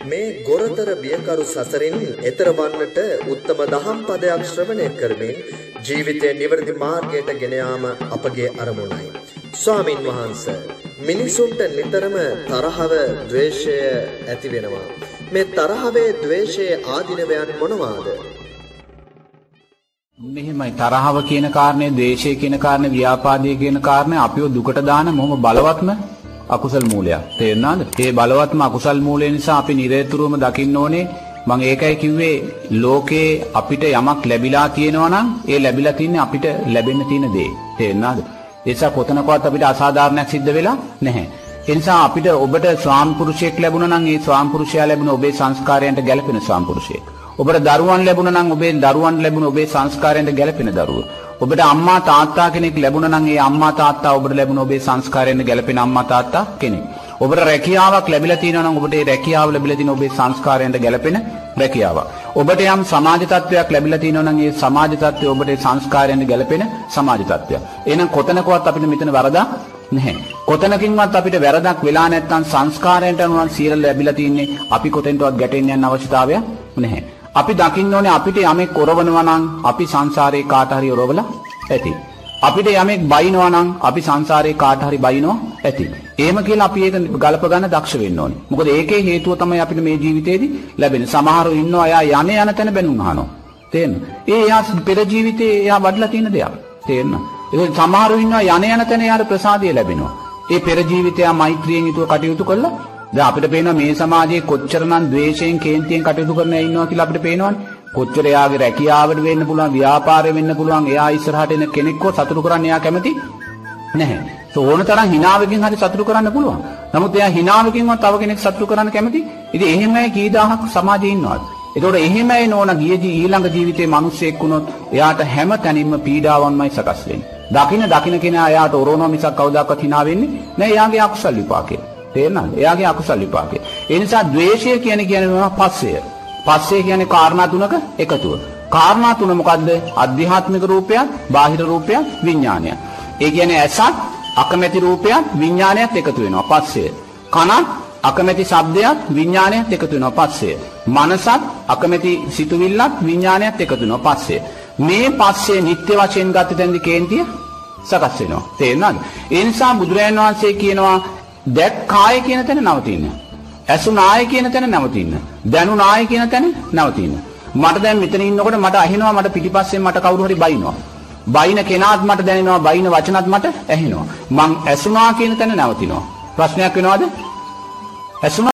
මේ ගොරතර බියකරු සසරින් එතර වන්නට උත්තම දහම් පදයක් ශ්‍රවණය කරමින් ජීවිතය නිවැරදි මාර්ගයට ගෙන යාම අපගේ අරමුණයි. ස්වාමින් වහන්සේ මිනිසුන්ට නිතරම තරහව, ද්වේෂය ඇති වෙනවා. මේ තරහවේ, ද්වේෂයේ ආධිනවයන් මොනවාද? මෙහෙමයි තරහව කියන කාරණේ, ද්වේෂය කියන කාරණේ, ව්‍යාපාදයේ කියන කාරණේ අපිව දුකට දාන මොහොම බලවත්ම අකුසල් මූලයක්. තේරුණාද? ඒ බලවත්ම අකුසල් මූලය නිසා අපි නිරේතුරුවම දකින්න ඕනේ මම ඒකයි කිව්වේ ලෝකේ අපිට යමක් ලැබිලා තියෙනවා නම් ඒ ලැබිලා තින්නේ අපිට ලැබෙන්න තියෙන දේ. තේරුණාද? ඒ නිසා කොතනකවත් අපිට අසාධාරණයක් සිද්ධ වෙලා නැහැ. ඒ නිසා අපිට ඔබට ස්වාම පුරුෂයෙක් ලැබුණා නම් ඒ ස්වාම පුරුෂයා ලැබුණ ඔබේ සංස්කාරයන්ට ගැළපෙන ස්වාම පුරුෂයෙක්. ඔබට දරුවන් ලැබුණා නම් ඔබේ දරුවන් ලැබුණ ඔබේ සංස්කාරයන්ට ගැළපෙන දරුවෝ. ඔබට අම්මා තාත්තා කෙනෙක් ලැබුණා නම් ඒ අම්මා තාත්තා ඔබට ලැබුණ ඔබේ සංස්කාරයෙන් ගැලපෙන අම්මා තාත්තා කෙනෙක්. ඔබට රැකියාවක් ලැබිලා තියෙනවා නම් ඔබට ඒ රැකියාව ලැබිලා තියෙන ඔබේ සංස්කාරයෙන් ගැලපෙන රැකියාවක්. ඔබට යම් සමාජ තත්වයක් ලැබිලා තියෙනවා නම් ඒ සමාජ තත්වය ඔබට ඒ සංස්කාරයෙන් ගැලපෙන සමාජ තත්වයක්. එහෙනම් කොතනකවත් අපිට මෙතන වරදක් නැහැ. කොතනකින්වත් අපිට වැරදක් වෙලා නැත්නම් සංස්කාරයන්ට අනුව සියල්ල ලැබිලා තින්නේ අපි කොතෙන්ටවත් ගැටෙන්න යන අවශ්‍යතාවයක් නැහැ. අපි දකින්න ඕනේ අපිට යමෙක් ඔරවනවා නම් අපි සංසාරේ කාට හරි ඔරවලා ඇති. අපිට යමෙක් බයිනවා නම් අපි සංසාරේ කාට හරි බයිනවා ඇති. එහෙම කියලා අපි ඒක ගලප ගන්න දක්ෂ වෙන්න ඕනේ. මොකද ඒකේ හේතුව තමයි අපිට මේ ජීවිතේදී ලැබෙන්නේ. සමහරව ඉන්නවා එයා යන්නේ යන තැන බැනුම් අහනවා. තේරෙනවද? ඒ එයා පෙර ජීවිතේ එයා වඩලා තියෙන දෙයක්. තේරෙනවද? ඒක සමහරව ඉන්නවා යන යන තැන එයාට ප්‍රසාදය ලැබෙනවා. ඒ පෙර ජීවිතය මෛත්‍රියෙන් යුතුව කටයුතු කළා දැන් අපිට පේනවා මේ සමාජයේ කොච්චරනම් ද්වේෂයෙන් කේන්තියෙන් කටයුතු කරන අය ඉන්නවා කියලා අපිට පේනවනේ. කොච්චර එයාගේ රැකියාවට වෙන්න පුළුවන්, ව්‍යාපාරෙ වෙන්න පුළුවන්, එයා ඉස්සරහට එන කෙනෙක්ව සතුටු කරන්න එයා කැමති නැහැ. ඒ ඕන තරම් hinaවකින් හරි සතුටු කරන්න පුළුවන්. නමුත් එයා hinaවකින්වත් තව කෙනෙක් සතුටු කරන්න කැමති. ඉතින් එහෙම අය කී දහහක් සමාජයේ ඉන්නවද? ඒතකොට එහෙම අය නෝන ගිය ඊළඟ ජීවිතේ මිනිස්සෙක් වුණොත් එයාට හැම තැනින්ම පීඩාවන්මයි සකස් වෙන්නේ. දකින දකින කෙනා එයාට ඔරෝනවා මිසක් කවදාකවත් hina වෙන්නේ නැහැ. එයාගේ අකුසල් විපාකේ. තේරෙනවද? එයාගේ අකුසල විපාකය. ඒ නිසා ද්වේෂය කියන කියන්නේ පස්සය. පස්සය කියන්නේ කාරණා තුනක එකතුව. කාරණා තුන මොකද්ද? අධ්‍යාත්මික රූපයත්, බාහිර රූපයත්, විඥානයත්. ඒ කියන්නේ ඇසත්, අකමැති රූපයත්, විඥානයත් එකතු වෙනවා පස්සය. කනත්, අකමැති ශබ්දයත්, විඥානයත් එකතු වෙනවා පස්සය. මනසත්, අකමැති සිතුවිල්ලත්, විඥානයත් එකතු වෙනවා පස්සය. මේ පස්සේ නිත්‍ය වශයෙන් ගත තැන්දි කේන්තිය සකස් වෙනවා. තේරෙනවද? ඒ නිසා බුදුරජාණන් වහන්සේ කියනවා දැක්කාය කියන තැන නවතින්න. ඇසුනාය කියන තැන නවතින්න. දැනුනාය කියන තැන නවතින්න. මට දැන් මෙතන ඉන්නකොට මට අහෙනවා මට පිටිපස්සෙන් මට කවුරු හරි බයිනවා. බයින කෙනාත් මට දැනෙනවා බයින වචනත් මට ඇහෙනවා. මං ඇසුනා කියන තැන නවතිනවා. ප්‍රශ්නයක් වෙනවද? ඇසුනා